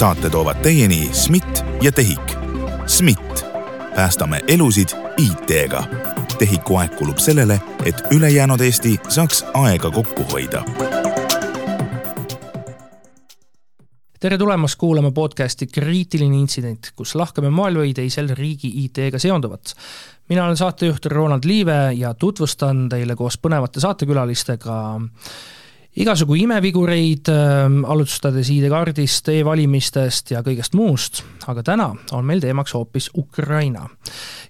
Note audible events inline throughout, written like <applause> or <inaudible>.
saate toovad teieni SMIT ja TEHIK. SMIT, päästame elusid IT-ga. TEHIK-u aeg kulub sellele, et ülejäänud Eesti saaks aega kokku hoida tere tulemast kuulama podcasti Kriitiline intsident, kus lahkame maailma või teisel riigi IT-ga seonduvat. mina olen saatejuht Ronald Liive ja tutvustan teile koos põnevate saatekülalistega igasugu imevigureid, ähm, alustades ID-kaardist e, e-valimistest ja kõigest muust, aga täna on meil teemaks hoopis Ukraina.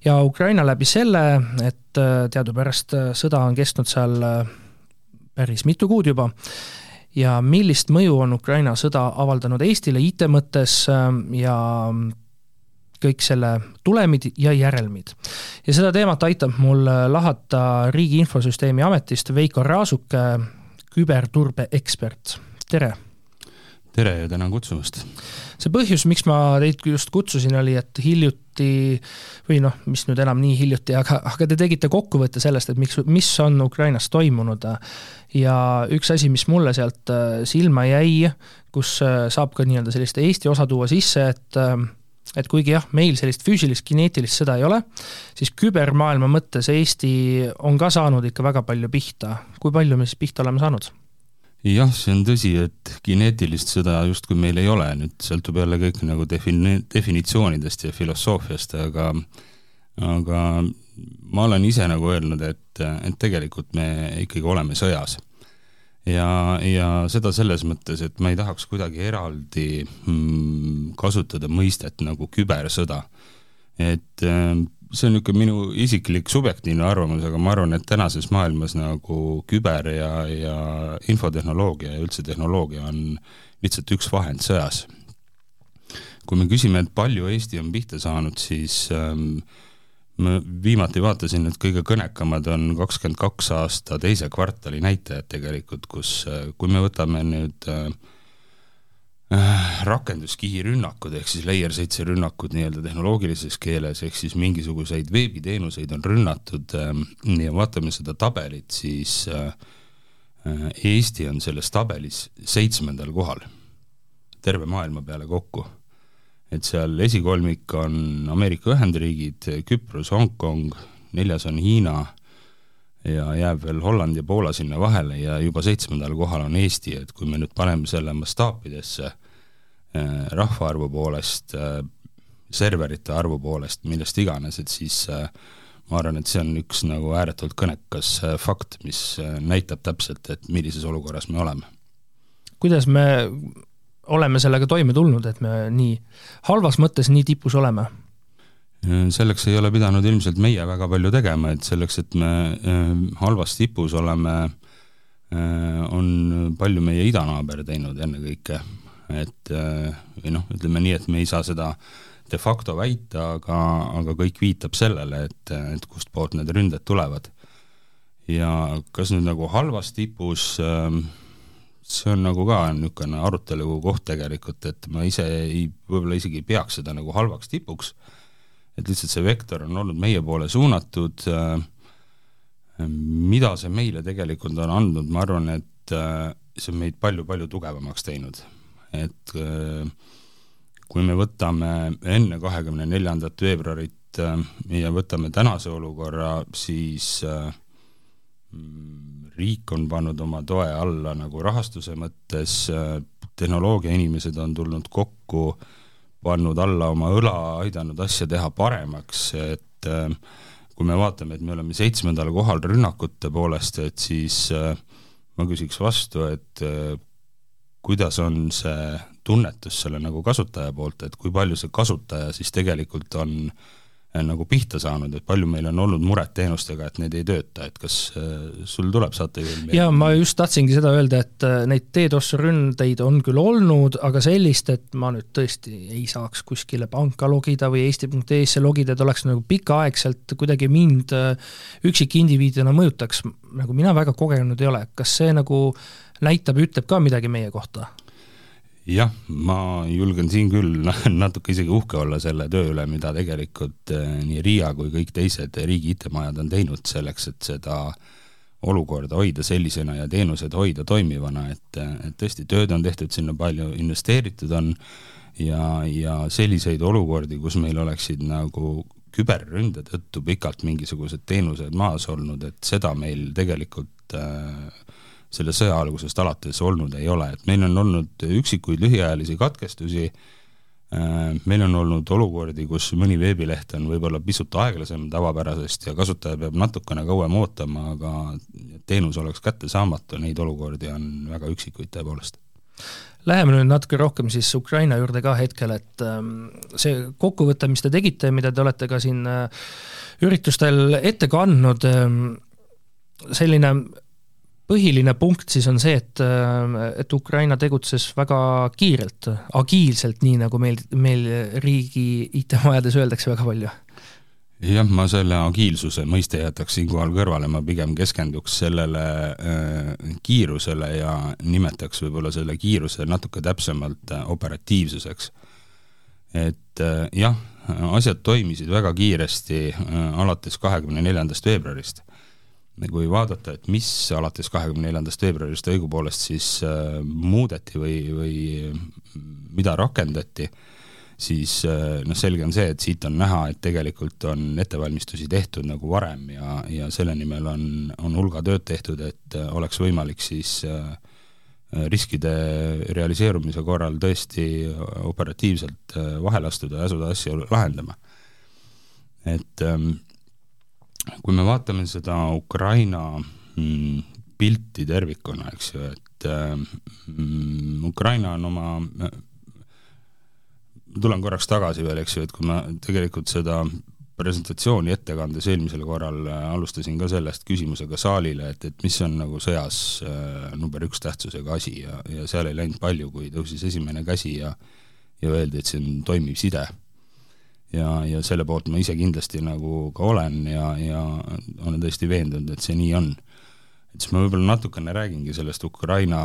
ja Ukraina läbi selle, et äh, teadupärast äh, sõda on kestnud seal äh, päris mitu kuud juba ja millist mõju on Ukraina sõda avaldanud Eestile IT mõttes ähm, ja kõik selle tulemid ja järelmid. ja seda teemat aitab mul lahata Riigi Infosüsteemi Ametist Veiko Raasuke, küberturbe ekspert, tere! tere ja tänan kutsumast! see põhjus, miks ma teid just kutsusin, oli, et hiljuti või noh, mis nüüd enam nii hiljuti, aga, aga te tegite kokkuvõtte sellest, et miks, mis on Ukrainas toimunud ja üks asi, mis mulle sealt äh, silma jäi, kus äh, saab ka nii-öelda sellist Eesti osa tuua sisse, et äh, et kuigi jah, meil sellist füüsilist kineetilist sõda ei ole, siis kübermaailma mõttes Eesti on ka saanud ikka väga palju pihta. kui palju me siis pihta oleme saanud? jah, see on tõsi, et kineetilist sõda justkui meil ei ole, nüüd sõltub jälle kõik nagu defini-, definitsioonidest ja filosoofiast, aga aga ma olen ise nagu öelnud, et, et tegelikult me ikkagi oleme sõjas. Ja, ja seda selles mõttes, et ma ei tahaks kuidagi eraldi mm, kasutada mõistet nagu kübersõda. et see on niisugune minu isiklik subjektiivne arvamus, aga ma arvan, et tänases maailmas nagu küber ja, ja infotehnoloogia ja üldse tehnoloogia on lihtsalt üks vahend sõjas. kui me küsime, et palju Eesti on pihta saanud, siis ähm, ma viimati vaatasin, et kõige kõnekamad on kakskümmend kaks aasta teise kvartali näitajad tegelikult, kus, äh, kui me võtame nüüd äh, Äh, rakenduskihi rünnakud ehk siis layer seitse rünnakud nii-öelda tehnoloogilises keeles, ehk siis mingisuguseid veebiteenuseid on rünnatud ähm, ja vaatame seda tabelit, siis äh, äh, Eesti on selles tabelis seitsmendal kohal, terve maailma peale kokku. Et seal esikolmik on Ameerika Ühendriigid, Küpros, Hongkong, neljas on Hiina ja jääb veel Holland ja Poola sinna vahele ja juba seitsmendal kohal on Eesti, et kui me nüüd paneme selle mastaapidesse äh, rahvaarvu poolest, äh, serverite arvu poolest, millest iganes, et siis äh, ma arvan, et see on üks nagu ääretult kõnekas fakt, mis näitab täpselt, et millises olukorras me oleme. kuidas me oleme sellega toime tulnud, et me nii halvas mõttes nii tipus oleme? selleks ei ole pidanud ilmselt meie väga palju tegema, et selleks, et me äh, halvas tipus oleme, äh, on palju meie idanaaber teinud ennekõike. et äh, või noh, ütleme nii, et me ei saa seda de facto väita, aga, aga kõik viitab sellele, et, et kustpoolt need ründed tulevad. ja kas nüüd nagu halvas tipus see on nagu ka niisugune arutelu koht tegelikult, et ma ise ei, võib-olla isegi ei peaks seda nagu halvaks tipuks et lihtsalt see vektor on olnud meie poole suunatud, äh, mida see meile tegelikult on andnud, ma arvan, et äh, see on meid palju-palju tugevamaks teinud. et äh, kui me võtame enne kahekümne neljandat veebruarit ja võtame tänase olukorra, siis riik on pannud oma toe alla nagu rahastuse mõttes, tehnoloogiainimesed on tulnud kokku pannud alla oma õla, aidanud asja teha paremaks, et äh, kui me vaatame, et me oleme seitsmendal kohal rünnakute poolest, et siis äh, ma küsiks vastu, et äh, kuidas on see tunnetus selle nagu kasutaja poolt, et kui palju see kasutaja siis tegelikult on Äh, nagu pihta saanud, et palju meil on olnud muret teenustega, et need ei tööta, et kas äh, sul tuleb saatejuhil meelde? jaa, ma just tahtsingi seda öelda, et äh, neid DDoS ründeid on küll olnud, aga sellist, et ma nüüd tõesti ei saaks kuskile panka logida või eesti.ee-sse logida, et oleks nagu pikaaegselt kuidagi mind üksikindiviidina mõjutaks, nagu mina väga kogenud ei ole, kas see nagu näitab, ütleb ka midagi meie kohta? Jah, ma julgen siin küll <laughs> natuke isegi uhke olla selle töö üle, mida tegelikult eh, nii RIA kui kõik teised riigi IT-majad on teinud selleks, et seda olukorda hoida sellisena ja teenused hoida toimivana, et, et tõesti, tööd on tehtud sinna palju, investeeritud on ja, ja selliseid olukordi, kus meil oleksid nagu küberründe tõttu pikalt mingisugused teenused maas olnud, et seda meil tegelikult äh, selle sõja algusest alates olnud ei ole, et meil on olnud üksikuid lühiajalisi katkestusi äh,, meil on olnud olukordi, kus mõni veebileht on võib-olla pisut aeglasem tavapärasest ja kasutaja peab natukene kauem ootama, aga teenus oleks kättesaamatu, neid olukordi on väga üksikuid tõepoolest. Läheme nüüd natuke rohkem siis Ukraina juurde ka hetkel, et ähm, see kokkuvõte, mis te tegite, mida te olete ka siin äh, üritustel ette kandnud, ähm, selline põhiline punkt siis on see, et, et Ukraina tegutses väga kiirelt, agiilselt, nii nagu meil, meil riigi IT-majades öeldakse väga palju jah, ma selle agiilsuse mõiste jätaks siinkohal kõrvale, ma pigem keskenduks sellele äh, kiirusele ja nimetaks võib-olla selle kiiruse natuke täpsemalt äh, operatiivsuseks. et äh, jah, asjad toimisid väga kiiresti äh, alates kahekümne neljandast veebruarist. Kui vaadata, et mis alates kahekümne neljandast veebruarist õigupoolest siis äh, muudeti või, või mida rakendati äh,, siis äh, noh, selge on see, et siit on näha, et tegelikult on ettevalmistusi tehtud nagu varem ja, ja selle nimel on, on hulga tööd tehtud, et äh, oleks võimalik siis äh, riskide realiseerumise korral tõesti operatiivselt vahele astuda ja asuda asju lahendama. et ähm, kui me vaatame seda Ukraina mm, pilti tervikuna, eks ju, et mm, Ukraina on oma tulen korraks tagasi veel, eks ju, et kui ma tegelikult seda presentatsiooni ettekandes eelmisel korral äh, alustasin ka sellest küsimusega saalile, et, et mis on nagu sõjas äh, number üks tähtsusega asi ja, ja seal ei läinud palju, kui tõusis esimene käsi ja ja öeldi, et see on toimiv side. Ja, ja selle poolt ma ise kindlasti nagu ka olen ja, ja olen tõesti veendunud, et see nii on. Et siis ma võib-olla natukene räägingi sellest Ukraina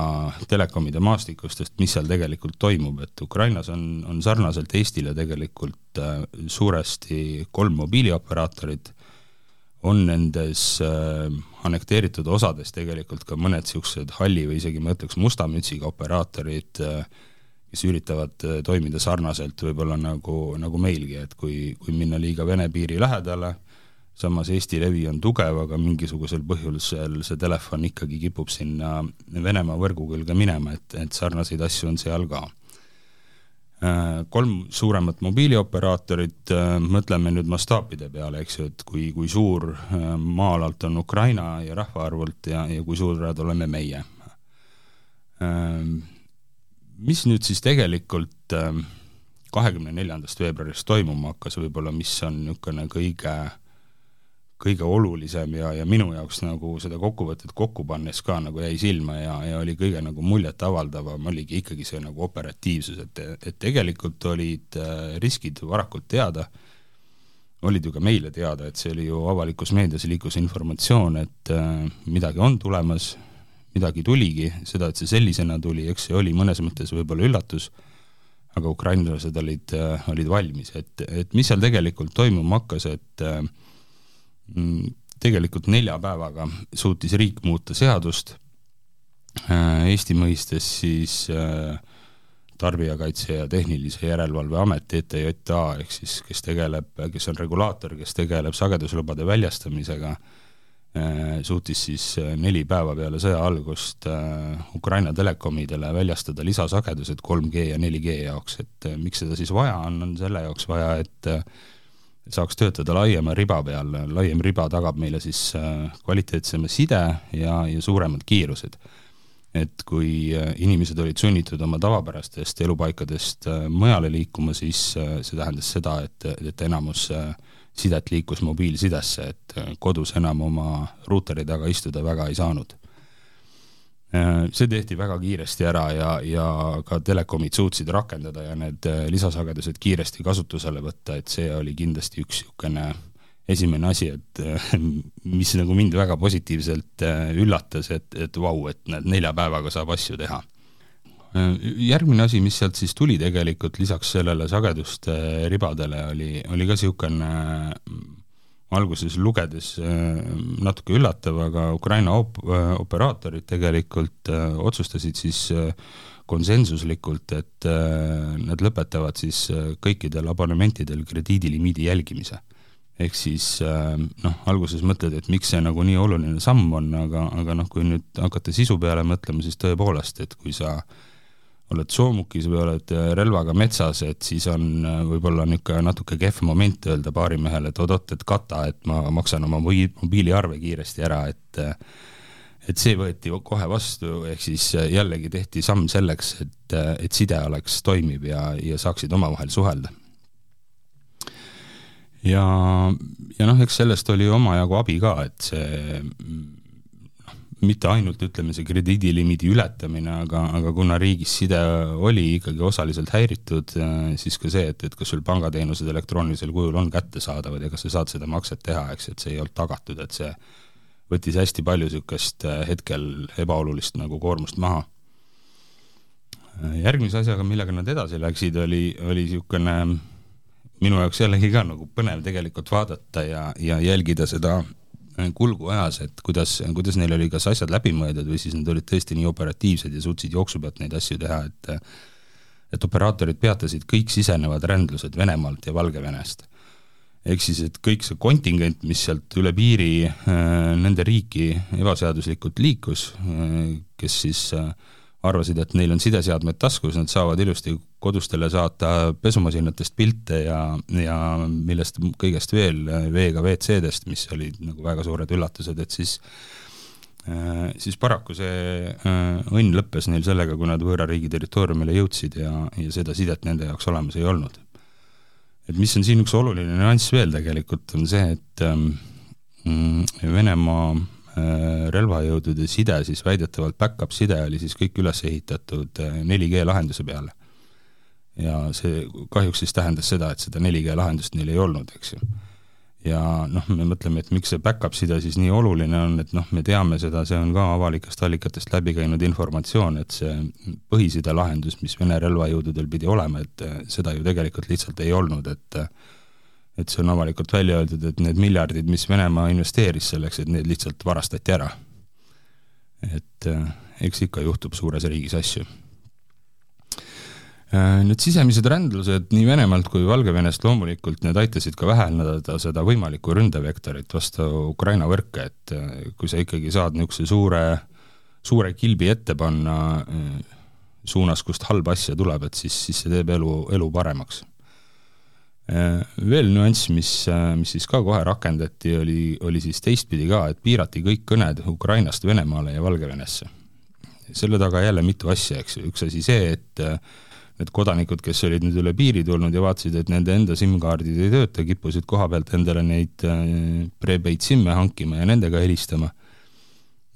telekomide maastikust, sest mis seal tegelikult toimub, et Ukrainas on, on sarnaselt Eestile tegelikult äh, suuresti kolm mobiilioperaatorit, on nendes äh, annekteeritud osades tegelikult ka mõned niisugused halli või isegi ma ütleks musta mütsiga operaatorid äh,, kes üritavad äh, toimida sarnaselt võib-olla nagu, nagu meilgi, et kui, kui minna liiga Vene piiri lähedale, samas Eesti levi on tugev, aga mingisugusel põhjusel see telefon ikkagi kipub sinna Venemaa võrgu külge minema, et, et sarnaseid asju on seal ka. Äh, kolm suuremat mobiilioperaatorit, äh, mõtleme nüüd mastaapide peale, eks ju, et kui, kui suur maa-alalt on Ukraina ja rahvaarvult ja, ja kui suured oleme meie. Mis nüüd siis tegelikult kahekümne neljandast veebruarist toimuma hakkas, võib-olla mis on niisugune kõige kõige olulisem ja, ja minu jaoks nagu seda kokkuvõtet kokku pannes ka nagu jäi silma ja, ja oli kõige nagu muljetavaldavam, oligi ikkagi see nagu operatiivsus, et, et tegelikult olid äh, riskid varakult teada, olid ju ka meile teada, et see oli ju avalikus meedias liikus informatsioon, et äh, midagi on tulemas, midagi tuligi, seda, et see sellisena tuli, eks see oli mõnes mõttes võib-olla üllatus, aga ukrainlased olid äh,, olid valmis, et, et mis seal tegelikult toimuma hakkas, et äh, Mm, tegelikult nelja päevaga suutis riik muuta seadust, äh, Eesti mõistes siis Tarbijakaitse ja Tehnilise Järelevalve Amet, TTJA, ehk siis kes tegeleb, kes on regulaator, kes tegeleb sageduslubade väljastamisega, suutis siis neli päeva peale sõja algust Ukraina telekomidele väljastada lisasagedused 3G ja 4G jaoks, et miks seda siis vaja on, on selle jaoks vaja, et saaks töötada laiema riba peal, laiem riba tagab meile siis äh, kvaliteetsema side ja, ja suuremad kiirused. et kui äh, inimesed olid sunnitud oma tavapärastest elupaikadest äh, mujale liikuma, siis see tähendas seda, et, et enamus sidet liikus mobiilsidesse, et kodus enam oma ruuteri taga istuda väga ei saanud Äh, see tehti väga kiiresti ära ja, ja ka telekomid suutsid rakendada ja need äh, lisasagedused kiiresti kasutusele võtta, et see oli kindlasti üks niisugune esimene asi, et äh, <laughs> mis nagu mind väga positiivselt üllatas, et, et vau, et näed, nelja päevaga saab asju teha. Järgmine asi, mis sealt siis tuli tegelikult lisaks sellele sageduste ribadele, oli, oli ka niisugune alguses lugedes äh, natuke üllatav, aga Ukraina op-, äh, operaatorid tegelikult äh, otsustasid siis konsensuslikult, et nad lõpetavad siis kõikidel abonementidel krediidilimiidi jälgimise. Ehk siis noh, alguses mõtled, et miks see nagu nii oluline samm on, aga, aga noh, kui nüüd hakata sisu peale mõtlema, siis tõepoolest, et kui sa äh, oled soomukis või oled äh, relvaga metsas, et siis on äh, võib-olla niisugune natuke kehv moment öelda baarimehele, et oot-oot, et kata, et ma maksan oma mobiiliarve kiiresti ära, et äh, et see võeti kohe vastu, ehk siis jällegi tehti samm selleks, et, et side oleks toimiv ja, ja saaksid omavahel suhelda. ja, ja noh, eks sellest oli omajagu abi ka, et see mitte ainult ütleme, see krediidilimiidi ületamine, aga, aga kuna riigis side oli ikkagi osaliselt häiritud, äh, siis ka see, et, et kas sul pangateenused elektroonilisel kujul on kättesaadavad ja kas sa saad seda makset teha, eks, et see ei olnud tagatud, et see võttis hästi palju niisugust äh, hetkel ebaolulist nagu koormust maha. Järgmise asjaga, millega nad edasi läksid, oli, oli niisugune minu jaoks jällegi ka nagu põnev tegelikult vaadata ja, ja jälgida seda kulgu ajas, et kuidas, kuidas neil oli kas asjad läbi mõeldud või siis nad olid tõesti nii operatiivsed ja suutsid jooksu pealt neid asju teha, et et operaatorid peatasid kõik sisenevad rändlused Venemaalt ja Valgevenest. ehk siis, et kõik see kontingent, mis sealt üle piiri äh, nende riiki ebaseaduslikult liikus äh,, kes siis äh, arvasid, et neil on sideseadmed taskus, nad saavad ilusti kodustele saata pesumasinatest pilte ja, ja millest kõigest veel, veega WC-dest, mis olid nagu väga suured üllatused, et siis äh, siis paraku see äh, õnn lõppes neil sellega, kui nad võõra riigi territooriumile jõudsid ja, ja seda sidet nende jaoks olemas ei olnud. et mis on siin üks oluline nüanss veel tegelikult, on see, et ähm, Venemaa Äh, relvajõudude side, siis väidetavalt back-up side oli siis kõik üles ehitatud 4G äh, lahenduse peale. ja see kahjuks siis tähendas seda, et seda 4G lahendust neil ei olnud, eks ju. ja noh, me mõtleme, et miks see back-up side siis nii oluline on, et noh, me teame seda, see on ka avalikest allikatest läbi käinud informatsioon, et see põhiside lahendus, mis Vene relvajõududel pidi olema, et äh, seda ju tegelikult lihtsalt ei olnud, et et see on avalikult välja öeldud, et need miljardid, mis Venemaa investeeris selleks, et need lihtsalt varastati ära. et äh, eks ikka juhtub suures riigis asju. Äh, nüüd sisemised rändlused nii Venemaalt kui Valgevenest loomulikult, need aitasid ka vähendada seda võimalikku ründevektorit vastu Ukraina võrke, et äh, kui sa ikkagi saad niisuguse suure, suure kilbi ette panna suunas, kust halba asja tuleb, et siis, siis see teeb elu, elu paremaks veel nüanss, mis, äh, mis siis ka kohe rakendati, oli, oli siis teistpidi ka, et piirati kõik kõned Ukrainast Venemaale ja Valgevenesse. selle taga jälle mitu asja, eks ju, üks asi see, et äh, need kodanikud, kes olid nüüd üle piiri tulnud ja vaatasid, et nende enda SIM-kaardid ei tööta, kippusid koha pealt endale neid prepaid SIM-e hankima ja nendega helistama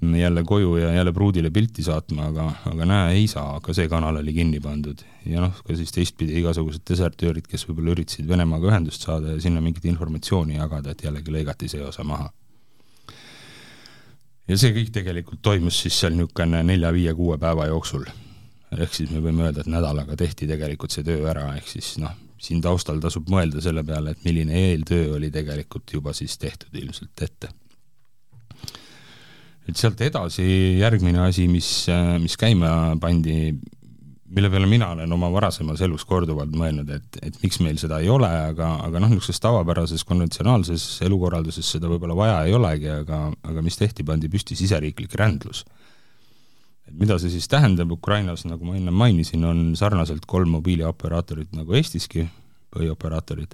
jälle koju ja jälle pruudile pilti saatma, aga, aga näe, ei saa, ka see kanal oli kinni pandud. ja noh, ka siis teistpidi igasugused desertöörid, kes võib-olla üritasid Venemaaga ühendust saada ja sinna mingit informatsiooni jagada, et jällegi lõigati see osa maha. ja see kõik tegelikult toimus siis seal niisugune nelja-viie-kuue päeva jooksul. ehk siis me võime öelda, et nädalaga tehti tegelikult see töö ära, ehk siis noh, siin taustal tasub mõelda selle peale, et milline eeltöö oli tegelikult juba siis tehtud ilmselt ette et sealt edasi järgmine asi, mis, mis käima pandi, mille peale mina olen oma varasemas elus korduvalt mõelnud, et, et miks meil seda ei ole, aga, aga noh, niisuguses tavapärases konventsionaalses elukorralduses seda võib-olla vaja ei olegi, aga, aga mis tehti, pandi püsti siseriiklik rändlus. et mida see siis tähendab Ukrainas, nagu ma enne mainisin, on sarnaselt kolm mobiilioperaatorit nagu Eestiski, põhioperaatorid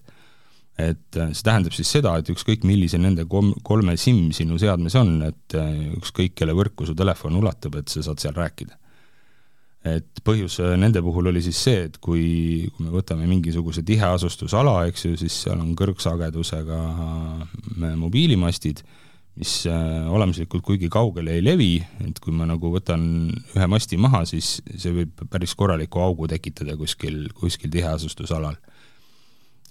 et äh, see tähendab siis seda, et ükskõik, millise nende kom-, kolme SIM sinu seadmes on, et äh, ükskõik, kelle võrku su telefon ulatub, et sa saad seal rääkida. et põhjus äh, nende puhul oli siis see, et kui, kui me võtame mingisuguse tiheasustusala, eks ju, siis seal on kõrgsagedusega mobiilimastid, mis olemuslikult kuigi kaugele ei levi, et kui ma nagu võtan ühe masti maha, siis see võib päris korraliku augu tekitada kuskil, kuskil tiheasustusalal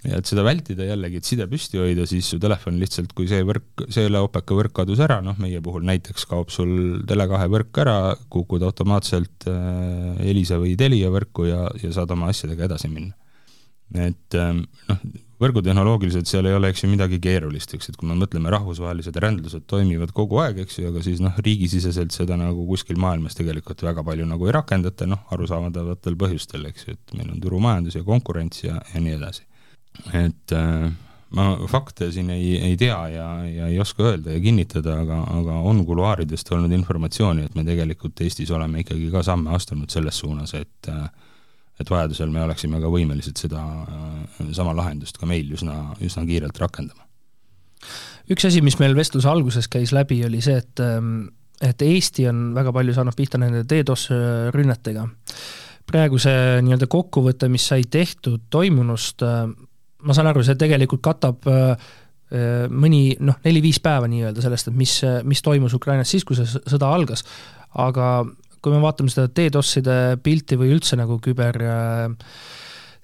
ja et seda vältida jällegi, et side püsti hoida, siis su telefon lihtsalt, kui see võrk, selle opeka võrk kadus ära, noh meie puhul näiteks kaob sul Tele2 võrk ära, kukud automaatselt äh, Elisa või Telia võrku ja, ja saad oma asjadega edasi minna. et ähm, noh, võrgutehnoloogiliselt seal ei ole, eks ju, midagi keerulist, eks, et kui me mõtleme, rahvusvahelised rändlused toimivad kogu aeg, eks ju, aga siis noh, riigisiseselt seda nagu kuskil maailmas tegelikult väga palju nagu ei rakendata, noh, arusaadavatel põhjustel, eks ju, et meil on turumajandus ja konkurents ja, ja nii edasi. Et äh, ma fakte siin ei, ei tea ja, ja ei oska öelda ja kinnitada, aga, aga on kuluaaridest olnud informatsiooni, et me tegelikult Eestis oleme ikkagi ka samme astunud selles suunas, et äh, et vajadusel me oleksime ka võimelised seda äh, sama lahendust ka meil üsna, üsna kiirelt rakendama. üks asi, mis meil vestluse alguses käis läbi, oli see, et ähm, et Eesti on väga palju saanud pihta nende DDoS rünnetega. praegu see nii-öelda kokkuvõte, mis sai tehtud toimunust, ma saan aru, see tegelikult katab äh, mõni noh, neli-viis päeva nii-öelda sellest, et mis, mis toimus Ukrainas siis, kui see sõda algas, aga kui me vaatame seda DDoS-ide pilti või üldse nagu küber,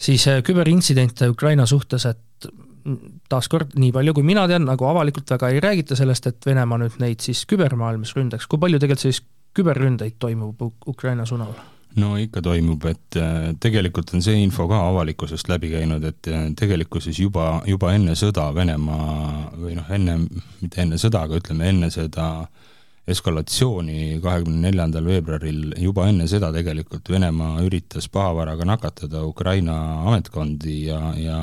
siis äh, küberintsidente Ukraina suhtes, et taaskord, nii palju kui mina tean, nagu avalikult väga ei räägita sellest, et Venemaa nüüd neid siis kübermaailmas ründaks, kui palju tegelikult siis küberründeid toimub Ukraina suunal? No ikka toimub, et äh, tegelikult on see info ka avalikkusest läbi käinud, et äh, tegelikkuses juba, juba enne sõda Venemaa või noh, enne, mitte enne sõda, aga ütleme enne seda eskalatsiooni kahekümne neljandal veebruaril, juba enne seda tegelikult Venemaa üritas pahavaraga nakatada Ukraina ametkondi ja, ja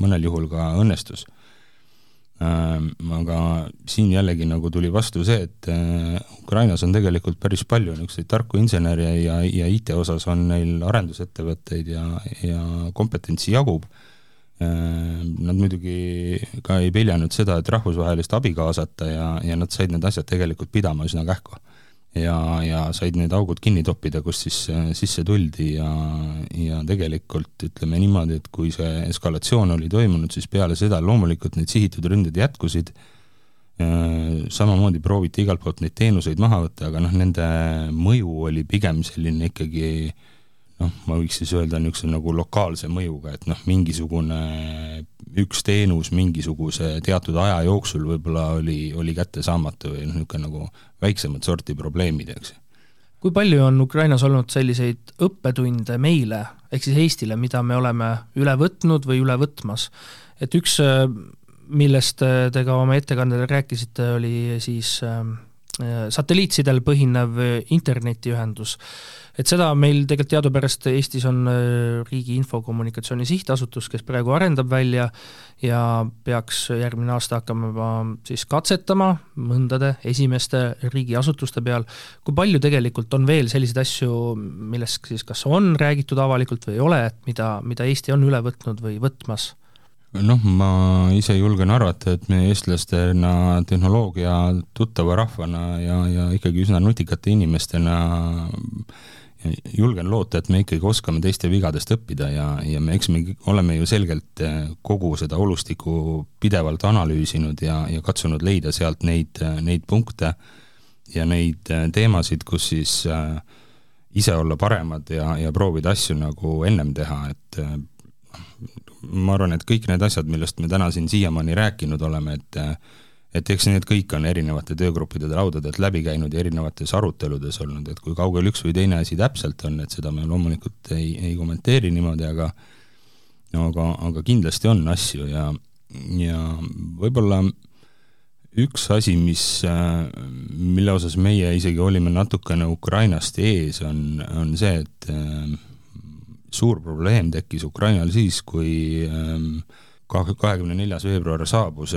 mõnel juhul ka õnnestus. Ähm, aga siin jällegi nagu tuli vastu see, et äh, Ukrainas on tegelikult päris palju niisuguseid tarku insenere ja, ja IT osas on neil arendusettevõtteid ja, ja kompetentsi jagub Äh, nad muidugi ka ei peljanud seda, et rahvusvahelist abi kaasata ja, ja nad said need asjad tegelikult pidama üsna kähku. Ja, ja said need augud kinni toppida, kus siis äh, sisse tuldi ja, ja tegelikult ütleme niimoodi, et kui see eskalatsioon oli toimunud, siis peale seda loomulikult need sihitud ründed jätkusid, äh, samamoodi prooviti igalt poolt neid teenuseid maha võtta, aga noh, nende mõju oli pigem selline ikkagi noh, ma võiks siis öelda niisuguse nagu lokaalse mõjuga, et noh, mingisugune üks teenus mingisuguse teatud aja jooksul võib-olla oli, oli kättesaamatu või noh, niisugune nagu väiksemat sorti probleemid, eks. kui palju on Ukrainas olnud selliseid õppetunde meile, ehk siis Eestile, mida me oleme üle võtnud või üle võtmas? et üks, millest te ka oma ettekandel rääkisite, oli siis äh, satelliitsidel põhinev internetiühendus et seda meil tegelikult teadupärast Eestis on äh, Riigi Infokommunikatsiooni Sihtasutus, kes praegu arendab välja ja peaks järgmine aasta hakkama siis katsetama mõndade esimeste riigiasutuste peal. kui palju tegelikult on veel selliseid asju, millest siis kas on räägitud avalikult või ei ole, et mida, mida Eesti on üle võtnud või võtmas? Noh, ma ise julgen arvata, et me eestlastena tehnoloogia tuttava rahvana ja, ja ikkagi üsna nutikate inimestena julgen loota, et me ikkagi oskame teiste vigadest õppida ja, ja me, eks me oleme ju selgelt eh, kogu seda olustikku pidevalt analüüsinud ja, ja katsunud leida sealt neid, neid punkte ja neid eh, teemasid, kus siis äh, ise olla paremad ja, ja proovida asju nagu ennem teha, et ma arvan, et kõik need asjad, millest me täna siin siiamaani rääkinud oleme, et et eks need kõik on erinevate töögruppide laudadelt läbi käinud ja erinevates aruteludes olnud, et kui kaugel üks või teine asi täpselt on, et seda me loomulikult ei, ei kommenteeri niimoodi, aga aga, aga kindlasti on asju ja, ja võib-olla üks asi, mis, mille osas meie isegi olime natukene Ukrainast ees, on, on see, et suur probleem tekkis Ukrainal siis, kui äh, kahekümne neljas veebruar saabus,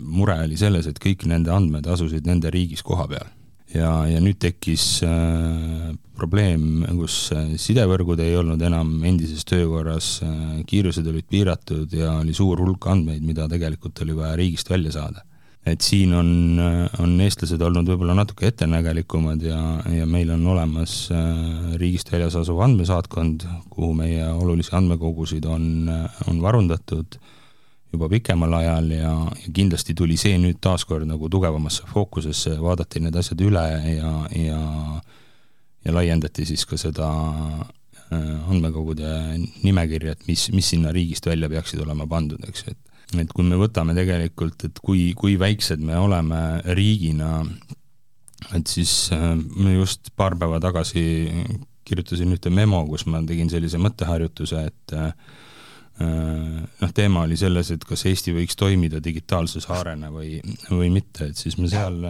mure oli selles, et kõik nende andmed asusid nende riigis koha peal. ja, ja nüüd tekkis äh, probleem, kus äh, sidevõrgud ei olnud enam endises töökorras äh,, kiirused olid piiratud ja oli suur hulk andmeid, mida tegelikult oli vaja riigist välja saada et siin on, äh, on eestlased olnud võib-olla natuke ettenägelikumad ja, ja meil on olemas äh, riigist väljas asuv andmesaatkond, kuhu meie olulisi andmekogusid on, on varundatud juba pikemal ajal ja, ja kindlasti tuli see nüüd taaskord nagu tugevamasse fookusesse, vaadati need asjad üle ja, ja ja laiendati siis ka seda äh, andmekogude nimekirja, et mis, mis sinna riigist välja peaksid olema pandud, eks ju, et et kui me võtame tegelikult, et kui, kui väiksed me oleme riigina, et siis äh, ma just paar päeva tagasi kirjutasin ühte memo, kus ma tegin sellise mõtteharjutuse, et äh, noh, teema oli selles, et kas Eesti võiks toimida digitaalse saarena või, või mitte, et siis ma seal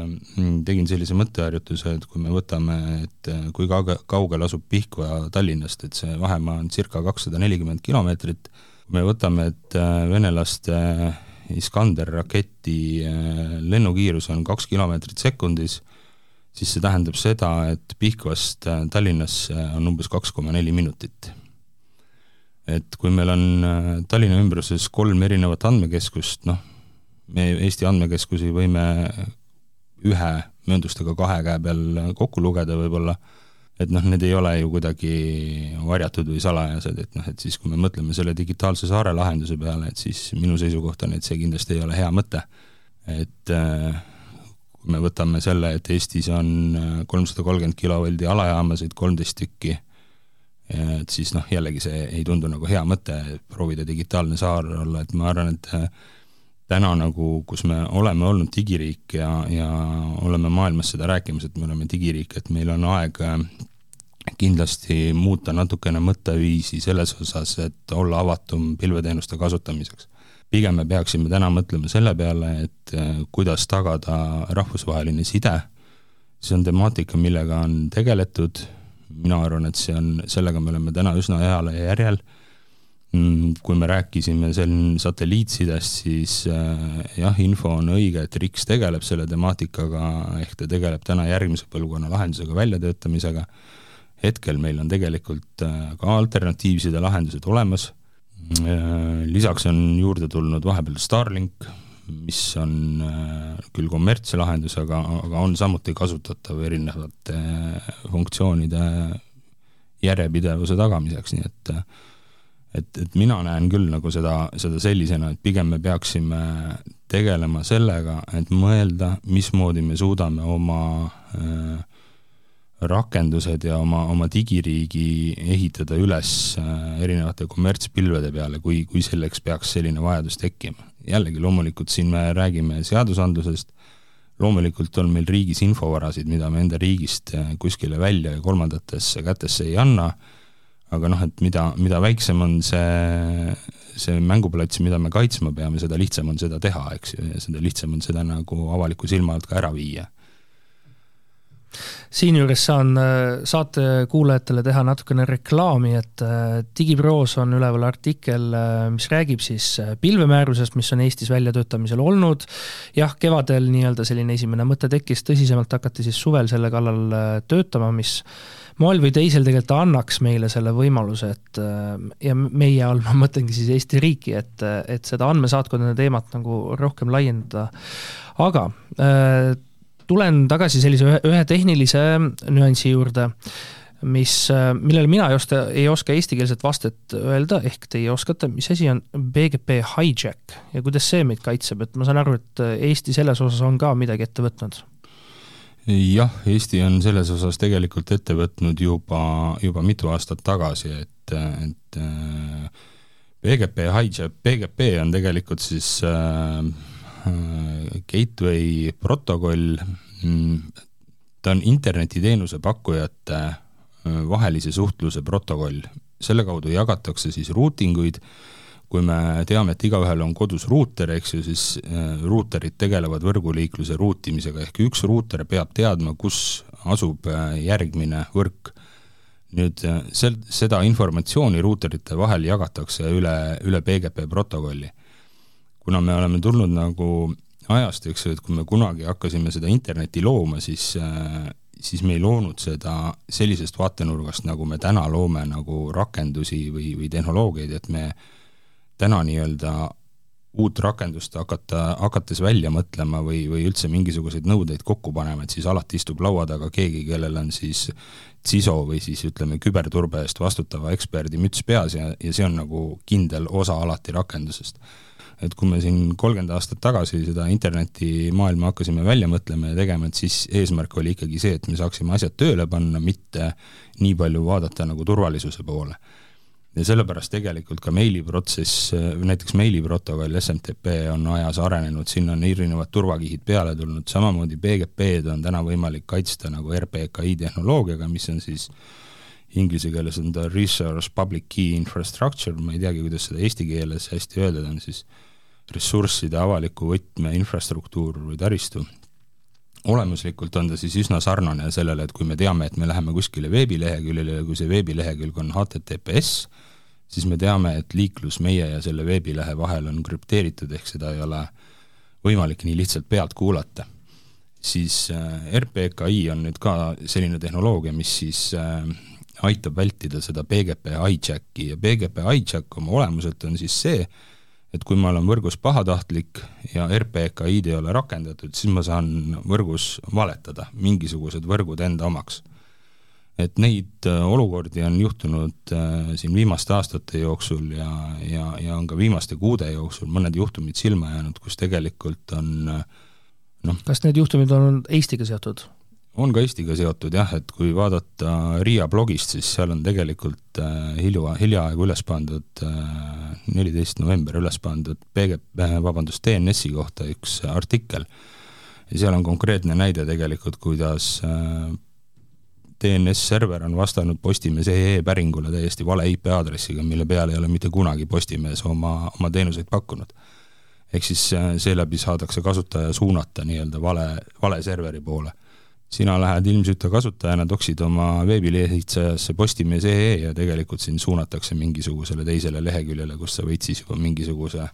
tegin sellise mõtteharjutuse, et kui me võtame, et kui kauge, kaugel asub Pihkva Tallinnast, et see vahemaa on circa kakssada nelikümmend kilomeetrit, me võtame, et venelaste Iskander raketi lennukiirus on kaks kilomeetrit sekundis, siis see tähendab seda, et Pihkvast Tallinnasse on umbes kaks koma neli minutit. Et kui meil on äh, Tallinna ümbruses kolm erinevat andmekeskust, noh, me Eesti andmekeskusi võime ühe mööndustega kahe käe peal kokku lugeda võib-olla, et noh, need ei ole ju kuidagi varjatud või salajased, et noh, et siis kui me mõtleme selle digitaalse saare lahenduse peale, et siis minu seisukoht on, et see kindlasti ei ole hea mõte. et äh, kui me võtame selle, et Eestis on äh, kolmsada kolmkümmend kilovoldi alajaamasid kolmteist tükki et siis noh, jällegi see ei tundu nagu hea mõte proovida digitaalne saar olla, et ma arvan, et äh, täna nagu, kus me oleme olnud digiriik ja, ja oleme maailmas seda rääkimas, et me oleme digiriik, et meil on aeg äh, kindlasti muuta natukene mõtteviisi selles osas, et olla avatum pilveteenuste kasutamiseks. pigem me peaksime täna mõtlema selle peale, et äh, kuidas tagada rahvusvaheline side, see on temaatika, millega on tegeletud mina arvan, et see on, sellega me oleme täna üsna heal järjel. Mm, kui me rääkisime siin satelliitsidest, siis äh, jah, info on õige, et RIKS tegeleb selle temaatikaga, ehk ta tegeleb täna järgmise põlvkonna lahendusega väljatöötamisega. hetkel meil on tegelikult äh, ka alternatiivsed lahendused olemas. Äh, lisaks on juurde tulnud vahepeal Starlink, mis on küll kommertslahendus, aga, aga on samuti kasutatav erinevate funktsioonide järjepidevuse tagamiseks, nii et et, et mina näen küll nagu seda, seda sellisena, et pigem me peaksime tegelema sellega, et mõelda, mismoodi me suudame oma äh, rakendused ja oma, oma digiriigi ehitada üles äh, erinevate kommertspilvede peale, kui, kui selleks peaks selline vajadus tekkima. jällegi loomulikult siin me räägime seadusandlusest, loomulikult on meil riigis infovarasid, mida me enda riigist äh, kuskile välja ja kolmandatesse kätesse ei anna, aga noh, et mida, mida väiksem on see, see mänguplats, mida me kaitsma peame, seda lihtsam on seda teha, eks ju, ja seda lihtsam on seda nagu avaliku silma alt ka ära viia siinjuures saan äh, saate kuulajatele teha natukene reklaami, et äh, Digiproos on üleval artikkel, äh, mis räägib siis pilvemäärusest, mis on Eestis väljatöötamisel olnud. jah, kevadel nii-öelda selline esimene mõte tekkis, tõsisemalt hakati siis suvel selle kallal töötama, mis moel või teisel tegelikult annaks meile selle võimaluse, et ja meie all ma mõtlengi siis Eesti riiki, et, et seda andmesaatkondade teemat nagu rohkem laiendada. aga tulen tagasi sellise ühe, ühe tehnilise nüansi juurde, mis, millele mina ei oska, ei oska eestikeelset vastet öelda, ehk teie oskate, mis asi on BGP hijack ja kuidas see meid kaitseb, et ma saan aru, et Eesti selles osas on ka midagi ette võtnud? jah, Eesti on selles osas tegelikult ette võtnud juba, juba mitu aastat tagasi, et, et BGP hijack, BGP on tegelikult siis äh, Äh, gateway protokoll, mm, ta on internetiteenuse pakkujate äh, vahelise suhtluse protokoll, selle kaudu jagatakse siis routing uid, kui me teame, et igaühel on kodus ruuter, eks ju, siis äh, ruuterid tegelevad võrguliikluse ruutimisega, ehk üks ruuter peab teadma, kus asub järgmine võrk. nüüd sel-, seda informatsiooni ruuterite vahel jagatakse üle, üle PGP protokolli kuna me oleme tulnud nagu ajast, eks ju, et kui me kunagi hakkasime seda internetti looma, siis äh, siis me ei loonud seda sellisest vaatenurgast, nagu me täna loome nagu rakendusi või, või tehnoloogiaid, et me täna nii-öelda uut rakendust hakata, hakates välja mõtlema või, või üldse mingisuguseid nõudeid kokku panema, et siis alati istub laua taga keegi, kellel on siis CISO või siis ütleme, küberturbe eest vastutava eksperdi müts peas ja, ja see on nagu kindel osa alati rakendusest et kui me siin kolmkümmend aastat tagasi seda internetimaailma hakkasime välja mõtlema ja tegema, et siis eesmärk oli ikkagi see, et me saaksime asjad tööle panna, mitte nii palju vaadata nagu turvalisuse poole. ja sellepärast tegelikult ka meiliprotsess, näiteks meiliprotokoll, SMTP on ajas arenenud, sinna on erinevad turvakihid peale tulnud, samamoodi BGP-d on täna võimalik kaitsta nagu RPKI tehnoloogiaga, mis on siis inglise keeles on ta resource public key infrastructure, ma ei teagi, kuidas seda eesti keeles hästi öelda on siis ressursside avaliku võtme infrastruktuur või taristu. olemuslikult on ta siis üsna sarnane sellele, et kui me teame, et me läheme kuskile veebileheküljele ja kui see veebilehekülg on HTTPS, siis me teame, et liiklus meie ja selle veebilehe vahel on krüpteeritud, ehk seda ei ole võimalik nii lihtsalt pealt kuulata. siis äh, RPKI on nüüd ka selline tehnoloogia, mis siis äh, aitab vältida seda PGP hijack'i ja PGP hijack oma olemuselt on siis see, et kui ma olen võrgus pahatahtlik ja RPKI-d ei ole rakendatud, siis ma saan võrgus valetada mingisugused võrgud enda omaks. et neid äh, olukordi on juhtunud äh, siin viimaste aastate jooksul ja, ja, ja on ka viimaste kuude jooksul mõned juhtumid silma jäänud, kus tegelikult on äh, noh kas need juhtumid on Eestiga seotud? On ka Eestiga seotud jah, et kui vaadata Riia blogist, siis seal on tegelikult äh, hilja, hiljaaegu üles pandud äh,, neliteist november üles pandud PG, äh, vabandust, DNS-i kohta üks artikkel. ja seal on konkreetne näide tegelikult, kuidas DNS-server on vastanud Postimees.ee päringule täiesti vale IP aadressiga, mille peale ei ole mitte kunagi Postimees oma, oma teenuseid pakkunud. ehk siis seeläbi saadakse kasutaja suunata nii-öelda vale, vale serveri poole sina lähed ilmsüta kasutajana, toksid oma veebilehitsejasse postimees.ee ja tegelikult sind suunatakse mingisugusele teisele leheküljele, kus sa võid siis juba mingisuguse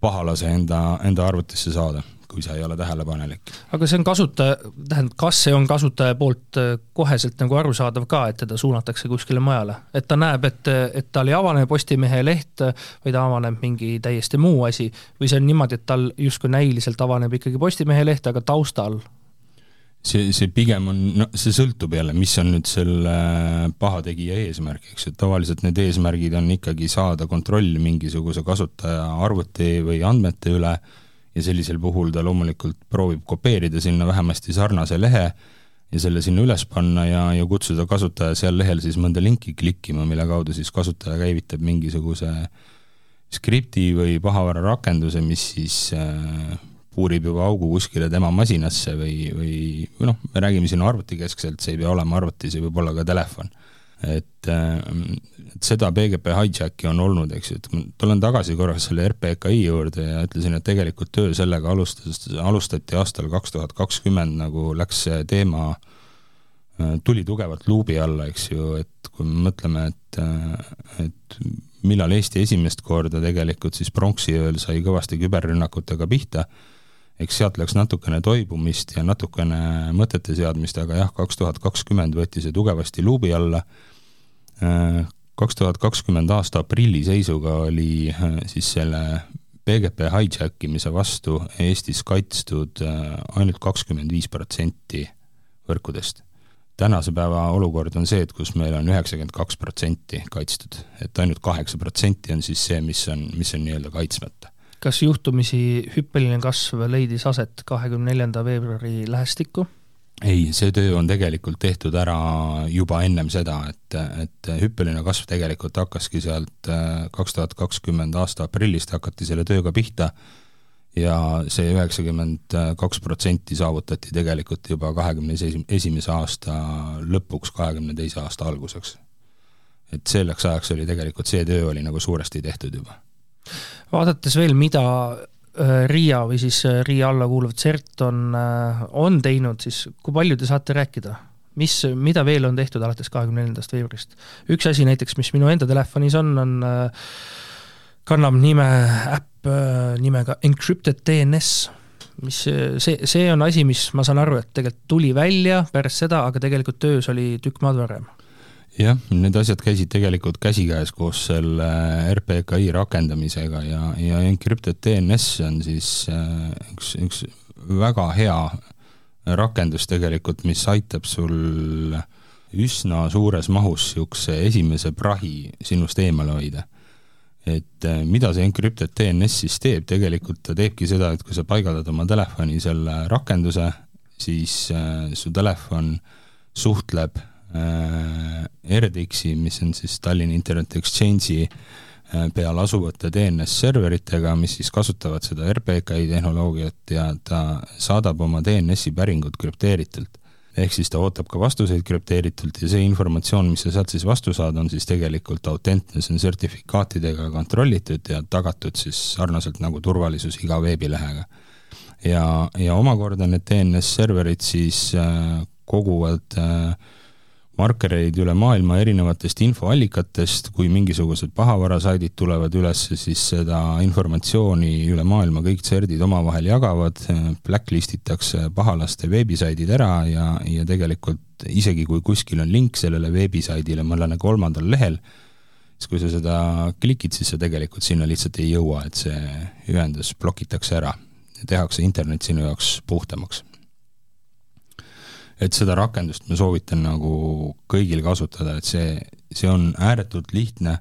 pahalase enda, enda arvutisse saada, kui sa ei ole tähelepanelik. aga see on kasutaja, tähendab, kas see on kasutaja poolt äh, koheselt nagu arusaadav ka, et teda suunatakse kuskile mujale? et ta näeb, et, et tal ei avane Postimehe leht, vaid avaneb mingi täiesti muu asi, või see on niimoodi, et tal justkui näiliselt avaneb ikkagi Postimehe leht, aga taustal see, see pigem on, no see sõltub jälle, mis on nüüd selle pahategija eesmärk, eks ju, tavaliselt need eesmärgid on ikkagi saada kontrolli mingisuguse kasutaja arvuti või andmete üle ja sellisel puhul ta loomulikult proovib kopeerida sinna vähemasti sarnase lehe ja selle sinna üles panna ja, ja kutsuda kasutaja seal lehel siis mõnda linki klikkima, mille kaudu siis kasutaja käivitab mingisuguse skripti või pahavara rakenduse, mis siis äh, puurib juba augu kuskile tema masinasse või, või, või noh, me räägime siin arvutikeskselt, see ei pea olema arvuti, see võib olla ka telefon. et, et seda PGP hijack'i on olnud, eks ju, et ma tulen tagasi korraks selle RPKI juurde ja ütlesin, et tegelikult töö sellega alustas, alustati aastal kaks tuhat kakskümmend, nagu läks see teema, tuli tugevalt luubi alla, eks ju, et kui me mõtleme, et, et millal Eesti esimest korda tegelikult siis pronksiööl sai kõvasti küberrünnakutega pihta eks sealt läks natukene toibumist ja natukene mõtete seadmist, aga jah, kaks tuhat kakskümmend võeti see tugevasti luubi alla, kaks tuhat kakskümmend aasta aprilli seisuga oli äh, siis selle PGP hijack imise vastu Eestis kaitstud äh, ainult kakskümmend viis protsenti võrkudest. tänase päeva olukord on see, et kus meil on üheksakümmend kaks protsenti kaitstud, et ainult kaheksa protsenti on siis see, mis on, mis on nii-öelda kaitsmata kas juhtumisi hüppeline kasv leidis aset kahekümne neljanda veebruari lähestikku? ei, see töö on tegelikult tehtud ära juba ennem seda, et, et hüppeline kasv tegelikult hakkaski sealt äh, kaks tuhat kakskümmend aasta aprillist hakati selle tööga pihta ja see üheksakümmend kaks protsenti saavutati tegelikult juba kahekümne esimese aasta lõpuks, kahekümne teise aasta alguseks. et selleks ajaks oli tegelikult see töö oli nagu suuresti tehtud juba vaadates veel, mida äh, RIA või siis äh, RIA alla kuuluv CERT on, äh, on teinud, siis kui palju te saate rääkida? mis, mida veel on tehtud alates kahekümne neljandast veebruarist? üks asi näiteks, mis minu enda telefonis on, on kannab nime, äpp nimega Encrypted DNS, mis see, see on asi, mis ma saan aru, et tegelikult tuli välja pärast seda, aga tegelikult töös oli tükk maad varem jah, need asjad käisid tegelikult käsikäes koos selle RPKI rakendamisega ja, ja Encrypted DNS on siis äh, üks, üks väga hea rakendus tegelikult, mis aitab sul üsna suures mahus niisuguse esimese prahi sinust eemale hoida. et äh, mida see Encrypted DNS siis teeb, tegelikult ta teebki seda, et kui sa paigaldad oma telefoni selle rakenduse, siis äh, su telefon suhtleb Äh, RDX-i, mis on siis Tallinna Internet Exchange'i äh, peal asuvate DNS-serveritega, mis siis kasutavad seda RPKI tehnoloogiat ja ta saadab oma DNS-i päringud krüpteeritult. ehk siis ta ootab ka vastuseid krüpteeritult ja see informatsioon, mis sa sealt siis vastu saad, on siis tegelikult autentne, see on sertifikaatidega kontrollitud ja tagatud siis sarnaselt nagu turvalisus iga veebilehega. ja, ja omakorda need DNS serverid siis äh, koguvad äh, markereid üle maailma erinevatest infoallikatest, kui mingisugused pahavarasaidid tulevad üles, siis seda informatsiooni üle maailma kõik CERD-id omavahel jagavad, blacklist itakse pahalaste veebisaidid ära ja, ja tegelikult isegi kui kuskil on link sellele veebisaidile mõnele kolmandal lehel, siis kui sa seda klikid, siis sa tegelikult sinna lihtsalt ei jõua, et see ühendus blokitakse ära. Tehakse internet sinu jaoks puhtamaks et seda rakendust ma soovitan nagu kõigil kasutada, et see, see on ääretult lihtne,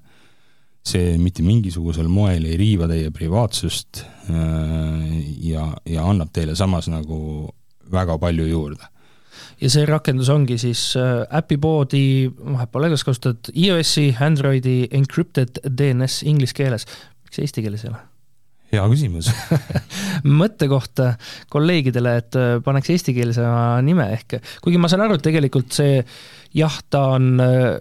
see mitte mingisugusel moel ei riiva teie privaatsust äh, ja, ja annab teile samas nagu väga palju juurde. Ja see rakendus ongi siis äh, äpipoodi, vahet pole, kas kasutad iOS-i, Androidi encrypted DNS inglise keeles, miks eesti keeles ei ole? Hea küsimus. <laughs> Mõttekoht kolleegidele, et äh, paneks eestikeelsema nime ehk, kuigi ma saan aru, et tegelikult see jah, ta on äh,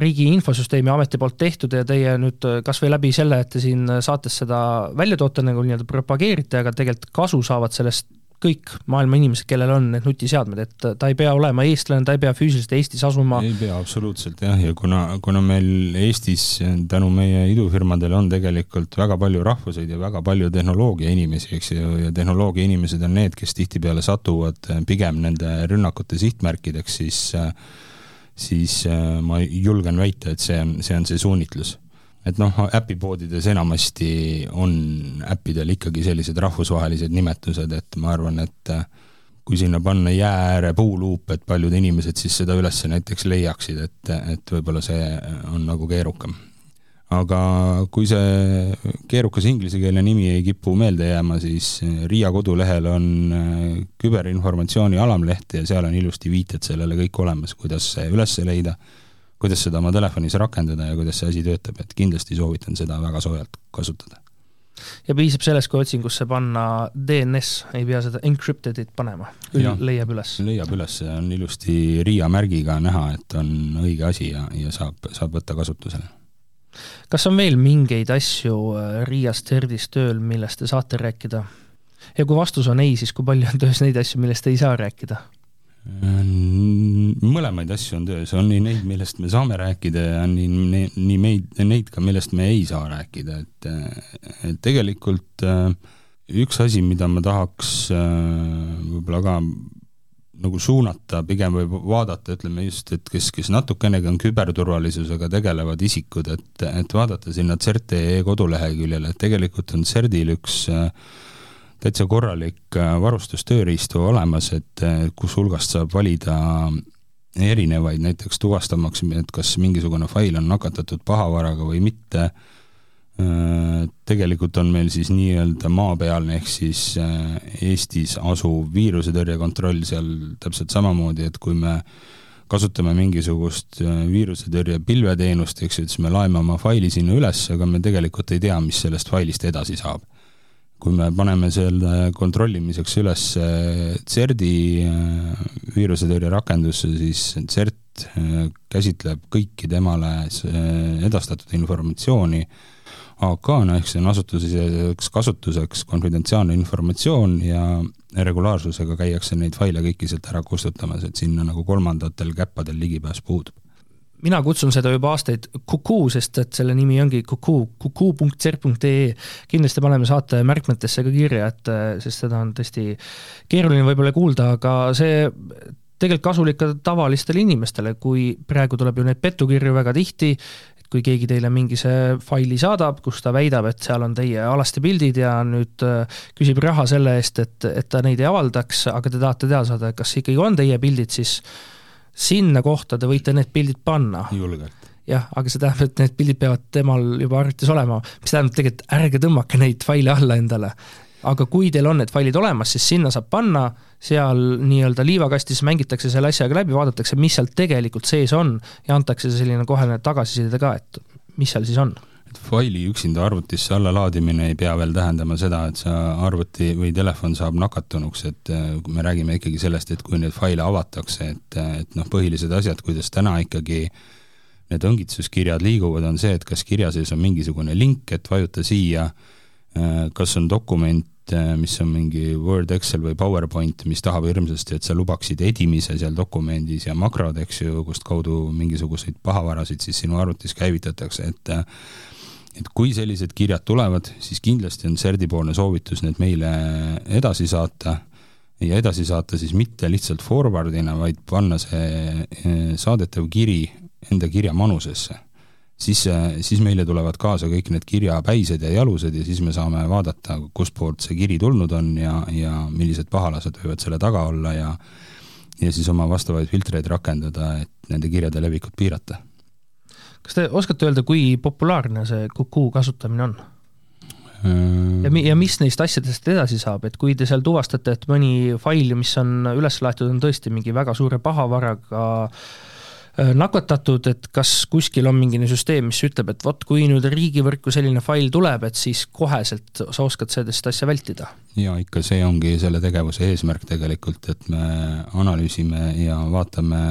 Riigi Infosüsteemi Ameti poolt tehtud ja teie nüüd äh, kas või läbi selle, et te siin saates seda välja toote, nagu nii-öelda propageerite, aga tegelikult kasu saavad sellest kõik maailma inimesed, kellel on need nutiseadmed, et ta ei pea olema eestlane, ta ei pea füüsiliselt Eestis asuma. ei pea absoluutselt jah, ja kuna, kuna meil Eestis tänu meie idufirmadele on tegelikult väga palju rahvuseid ja väga palju tehnoloogia inimesi, eks ju, ja tehnoloogia inimesed on need, kes tihtipeale satuvad pigem nende rünnakute sihtmärkideks, siis siis ma julgen väita, et see on, see on see suunitlus et noh, äpipoodides enamasti on äppidel ikkagi sellised rahvusvahelised nimetused, et ma arvan, et äh, kui sinna panna jää ääre puuluup, et paljud inimesed siis seda üles näiteks leiaksid, et, et võib-olla see on nagu keerukam. aga kui see keerukas inglisekeelne nimi ei kipu meelde jääma, siis Riia kodulehel on äh, küberinformatsiooni alamleht ja seal on ilusti viited sellele kõik olemas, kuidas see üles leida kuidas seda oma telefonis rakendada ja kuidas see asi töötab, et kindlasti soovitan seda väga soojalt kasutada. ja piisab sellest, kui otsingusse panna DNS, ei pea seda encrypted'it panema, leiab üles? leiab üles, on ilusti Riia märgiga näha, et on õige asi ja, ja saab, saab võtta kasutusele kas on veel mingeid asju äh, Riias CERDis tööl, millest te saate rääkida? ja kui vastus on ei, siis kui palju on töös neid asju, millest ei saa rääkida? Mõlemaid asju on töös, on nii neid, millest me saame rääkida ja on nii, nii meid, neid ka, millest me ei saa rääkida, et, et tegelikult äh, üks asi, mida ma tahaks äh, võib-olla ka nagu suunata pigem või vaadata, ütleme just, et kes, kes natukenegi on küberturvalisusega tegelevad isikud, et, et vaadata sinna CERT.ee koduleheküljele, et tegelikult on CERT-il üks äh, täitsa korralik äh, varustustööriistu olemas, et äh, kus hulgast saab valida erinevaid, näiteks tuvastamaks, et kas mingisugune fail on nakatatud pahavaraga või mitte. Äh, tegelikult on meil siis nii-öelda maapealne ehk siis Eestis asuv viirusetõrjekontroll seal täpselt samamoodi, et kui me kasutame mingisugust viirusetõrje pilveteenust, eks ju, siis me laeme oma faili sinna üles, aga me tegelikult ei tea, mis sellest failist edasi saab kui me paneme selle kontrollimiseks üles CERD-i äh, viirusetõrje rakendusse, siis CERT äh, käsitleb kõiki temale äh, edastatud informatsiooni. AK-na, ehk see on asutusesiseseks kasutuseks konfidentsiaalne informatsioon ja regulaarsusega käiakse neid faile kõiki sealt ära kustutamas, et sinna nagu kolmandatel käppadel ligipääs puudub mina kutsun seda juba aastaid Kukuu, sest et selle nimi ongi Kukuu, kukuu.cer.ee. kindlasti paneme saate märkmetesse ka kirja, et sest seda on tõesti keeruline võib-olla kuulda, aga see tegelikult kasulik ka tavalistele inimestele, kui praegu tuleb ju neid petukirju väga tihti, et kui keegi teile mingi see faili saadab, kus ta väidab, et seal on teie alaste pildid ja nüüd küsib raha selle eest, et, et ta neid ei avaldaks, aga te tahate teada saada, kas ikkagi on teie pildid, siis sinna kohta te võite need pildid panna. julgelt. jah, aga see tähendab, et need pildid peavad temal juba arvutis olema, mis tähendab tegelikult ärge tõmmake neid faile alla endale. aga kui teil on need failid olemas, siis sinna saab panna, seal nii-öelda liivakastis mängitakse selle asjaga läbi, vaadatakse, mis seal tegelikult sees on ja antakse selline kohene tagasiside ka, et mis seal siis on faili üksinda arvutisse allalaadimine ei pea veel tähendama seda, et sa arvuti või telefon saab nakatunuks, et me räägime ikkagi sellest, et kui neid faile avatakse, et, et noh, põhilised asjad, kuidas täna ikkagi need õngitsuskirjad liiguvad, on see, et kas kirja sees on mingisugune link, et vajuta siia, kas on dokument, mis on mingi Word, Excel või PowerPoint, mis tahab hirmsasti, et sa lubaksid edimise seal dokumendis ja makrod, eks ju, kust kaudu mingisuguseid pahavarasid siis sinu arvutis käivitatakse, et et kui sellised kirjad tulevad, siis kindlasti on CERD-i-poolne soovitus need meile edasi saata ja edasi saata siis mitte lihtsalt forward'ina, vaid panna see saadetav kiri enda kirja manusesse, siis, siis meile tulevad kaasa kõik need kirjapäised ja jalused ja siis me saame vaadata, kustpoolt see kiri tulnud on ja, ja millised pahalased võivad selle taga olla ja ja siis oma vastavaid filtreid rakendada, et nende kirjade levikut piirata. kas te oskate öelda, kui populaarne see Kuku kasutamine on? ja mi-, ja mis neist asjadest edasi saab, et kui te seal tuvastate, et mõni fail, mis on üles laetud, on tõesti mingi väga suure pahavaraga äh, Äh, nakatatud, et kas kuskil on mingine süsteem, mis ütleb, et vot, kui nüüd riigivõrku selline fail tuleb, et siis koheselt sa oskad sellist asja vältida? jaa, ikka see ongi selle tegevuse eesmärk tegelikult, et me analüüsime ja vaatame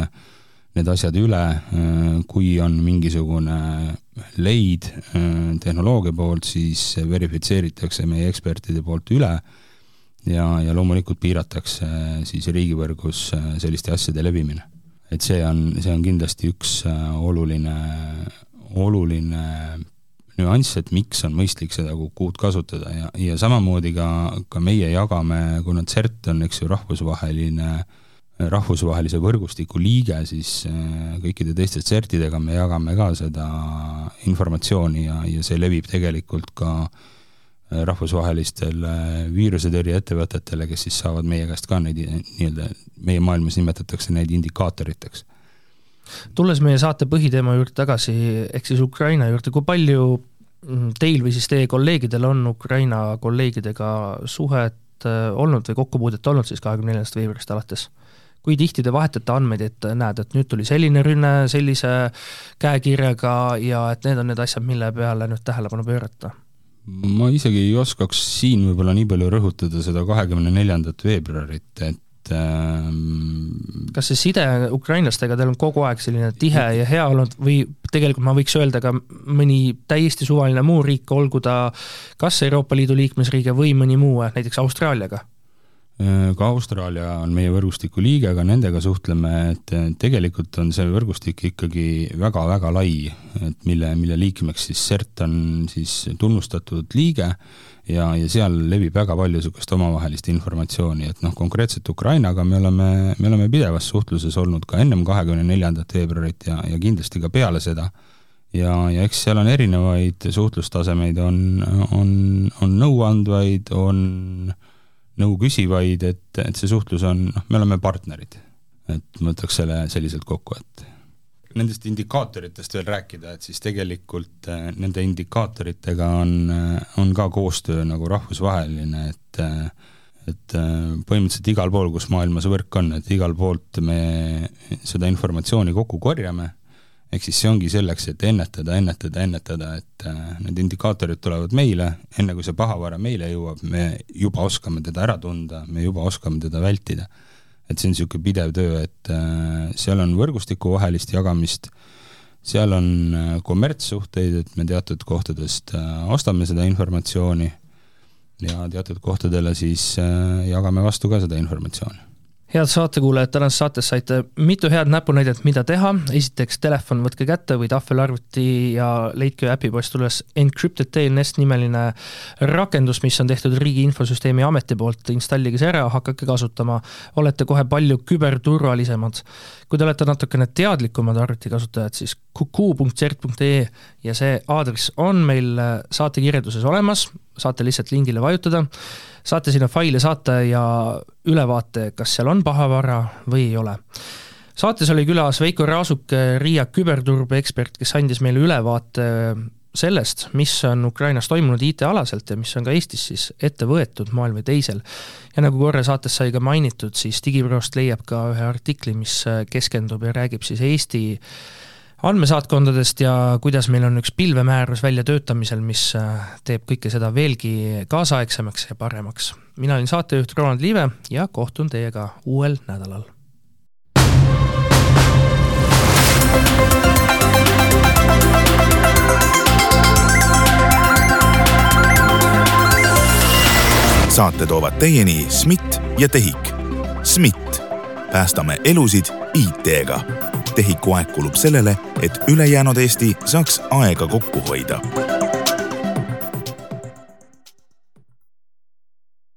need asjad üle, äh, kui on mingisugune leid äh, tehnoloogia poolt, siis verifitseeritakse meie ekspertide poolt üle ja, ja loomulikult piiratakse siis riigivõrgus selliste asjade levimine et see on, see on kindlasti üks äh, oluline, oluline nüanss, et miks on mõistlik seda kukuud kasutada. Ja, ja samamoodi ka, ka meie jagame, kuna CERT on, eks ju, rahvusvaheline, rahvusvahelise võrgustiku liige, siis äh, kõikide teiste CERT-idega me jagame ka seda informatsiooni ja, ja see levib tegelikult ka äh, rahvusvahelistele viirusetõrjeettevõtetele, kes siis saavad meie käest ka neid nii-öelda, meie maailmas nimetatakse neid indikaatoriteks. tulles meie saate põhiteema juurde tagasi, ehk siis Ukraina juurde, kui palju mm, teil või siis teie kolleegidel on Ukraina kolleegidega suhet äh, olnud või kokkupuudet olnud siis kahekümne neljandast veebruarist alates? kui tihti te vahetate andmeid, et näed, et nüüd tuli selline rünne sellise käekirjaga ja et need on need asjad, mille peale nüüd tähelepanu pöörata? Ma isegi ei oskaks siin võib-olla nii palju rõhutada seda kahekümne neljandat veebruarit, et ähm, kas see side ukrainlastega teil on kogu aeg selline tihe ja hea olnud või tegelikult ma võiks öelda ka mõni täiesti suvaline muu riik, olgu ta kas Euroopa Liidu liikmesriige või mõni muu, näiteks Austraaliaga? Äh, ka Austraalia on meie võrgustiku liige, aga nendega suhtleme, et tegelikult on see võrgustik ikkagi väga-väga lai, et mille, mille liikmeks siis CERT on siis tunnustatud liige ja, ja seal levib väga palju niisugust omavahelist informatsiooni, et noh, konkreetselt Ukrainaga me oleme, me oleme pidevas suhtluses olnud ka ennem kahekümne neljandat veebruarit ja, ja kindlasti ka peale seda. ja, ja eks seal on erinevaid suhtlustasemeid, on, on, on nõuandvaid, on nõu küsivaid, et, et see suhtlus on, noh, me oleme partnerid. et ma võtaks selle selliselt kokku, et nendest indikaatoritest veel rääkida, et siis tegelikult äh, nende indikaatoritega on, äh, on ka koostöö nagu rahvusvaheline, et äh, et põhimõtteliselt igal pool, kus maailmas võrk on, et igal poolt me seda informatsiooni kokku korjame ehk siis see ongi selleks, et ennetada, ennetada, ennetada, et äh, need indikaatorid tulevad meile, enne kui see pahavara meile jõuab, me juba oskame teda ära tunda, me juba oskame teda vältida. et see on niisugune pidev töö, et äh, seal on võrgustikuvahelist jagamist, seal on äh, kommertssuhteid, et me teatud kohtadest ostame seda informatsiooni ja teatud kohtadele siis jagame vastu ka seda informatsiooni head saatekuulajad, tänases saates saite mitu head näpunäidet, mida teha, esiteks telefon võtke kätte või tahvelarvuti ja leidke äpipoest üles Encrypted DNS nimeline rakendus, mis on tehtud Riigi Infosüsteemi Ameti poolt, installige see ära, hakake kasutama, olete kohe palju küberturvalisemad. kui te olete natukene teadlikumad arvutikasutajad, siis kuku.cert.ee ja see aadress on meil saatekirjelduses olemas, saate lihtsalt lingile vajutada saate sinna faile saata ja ülevaate, kas seal on pahavara või ei ole. saates oli külas Veiko Raasuk, Riia küberturbeekspert, kes andis meile ülevaate sellest, mis on Ukrainas toimunud IT-alaselt ja mis on ka Eestis siis ette võetud moel või teisel. ja nagu korra saates sai ka mainitud, siis Digiprost leiab ka ühe artikli, mis keskendub ja räägib siis Eesti andmesaatkondadest ja kuidas meil on üks pilvemäärus väljatöötamisel, mis teeb kõike seda veelgi kaasaegsemaks ja paremaks. mina olin saatejuht Roland Liive ja kohtun teiega uuel nädalal. saate toovad teieni SMIT ja TEHIK. SMIT, päästame elusid IT-ga. TEHIK-u aeg kulub sellele, et ülejäänud Eesti saaks aega kokku hoida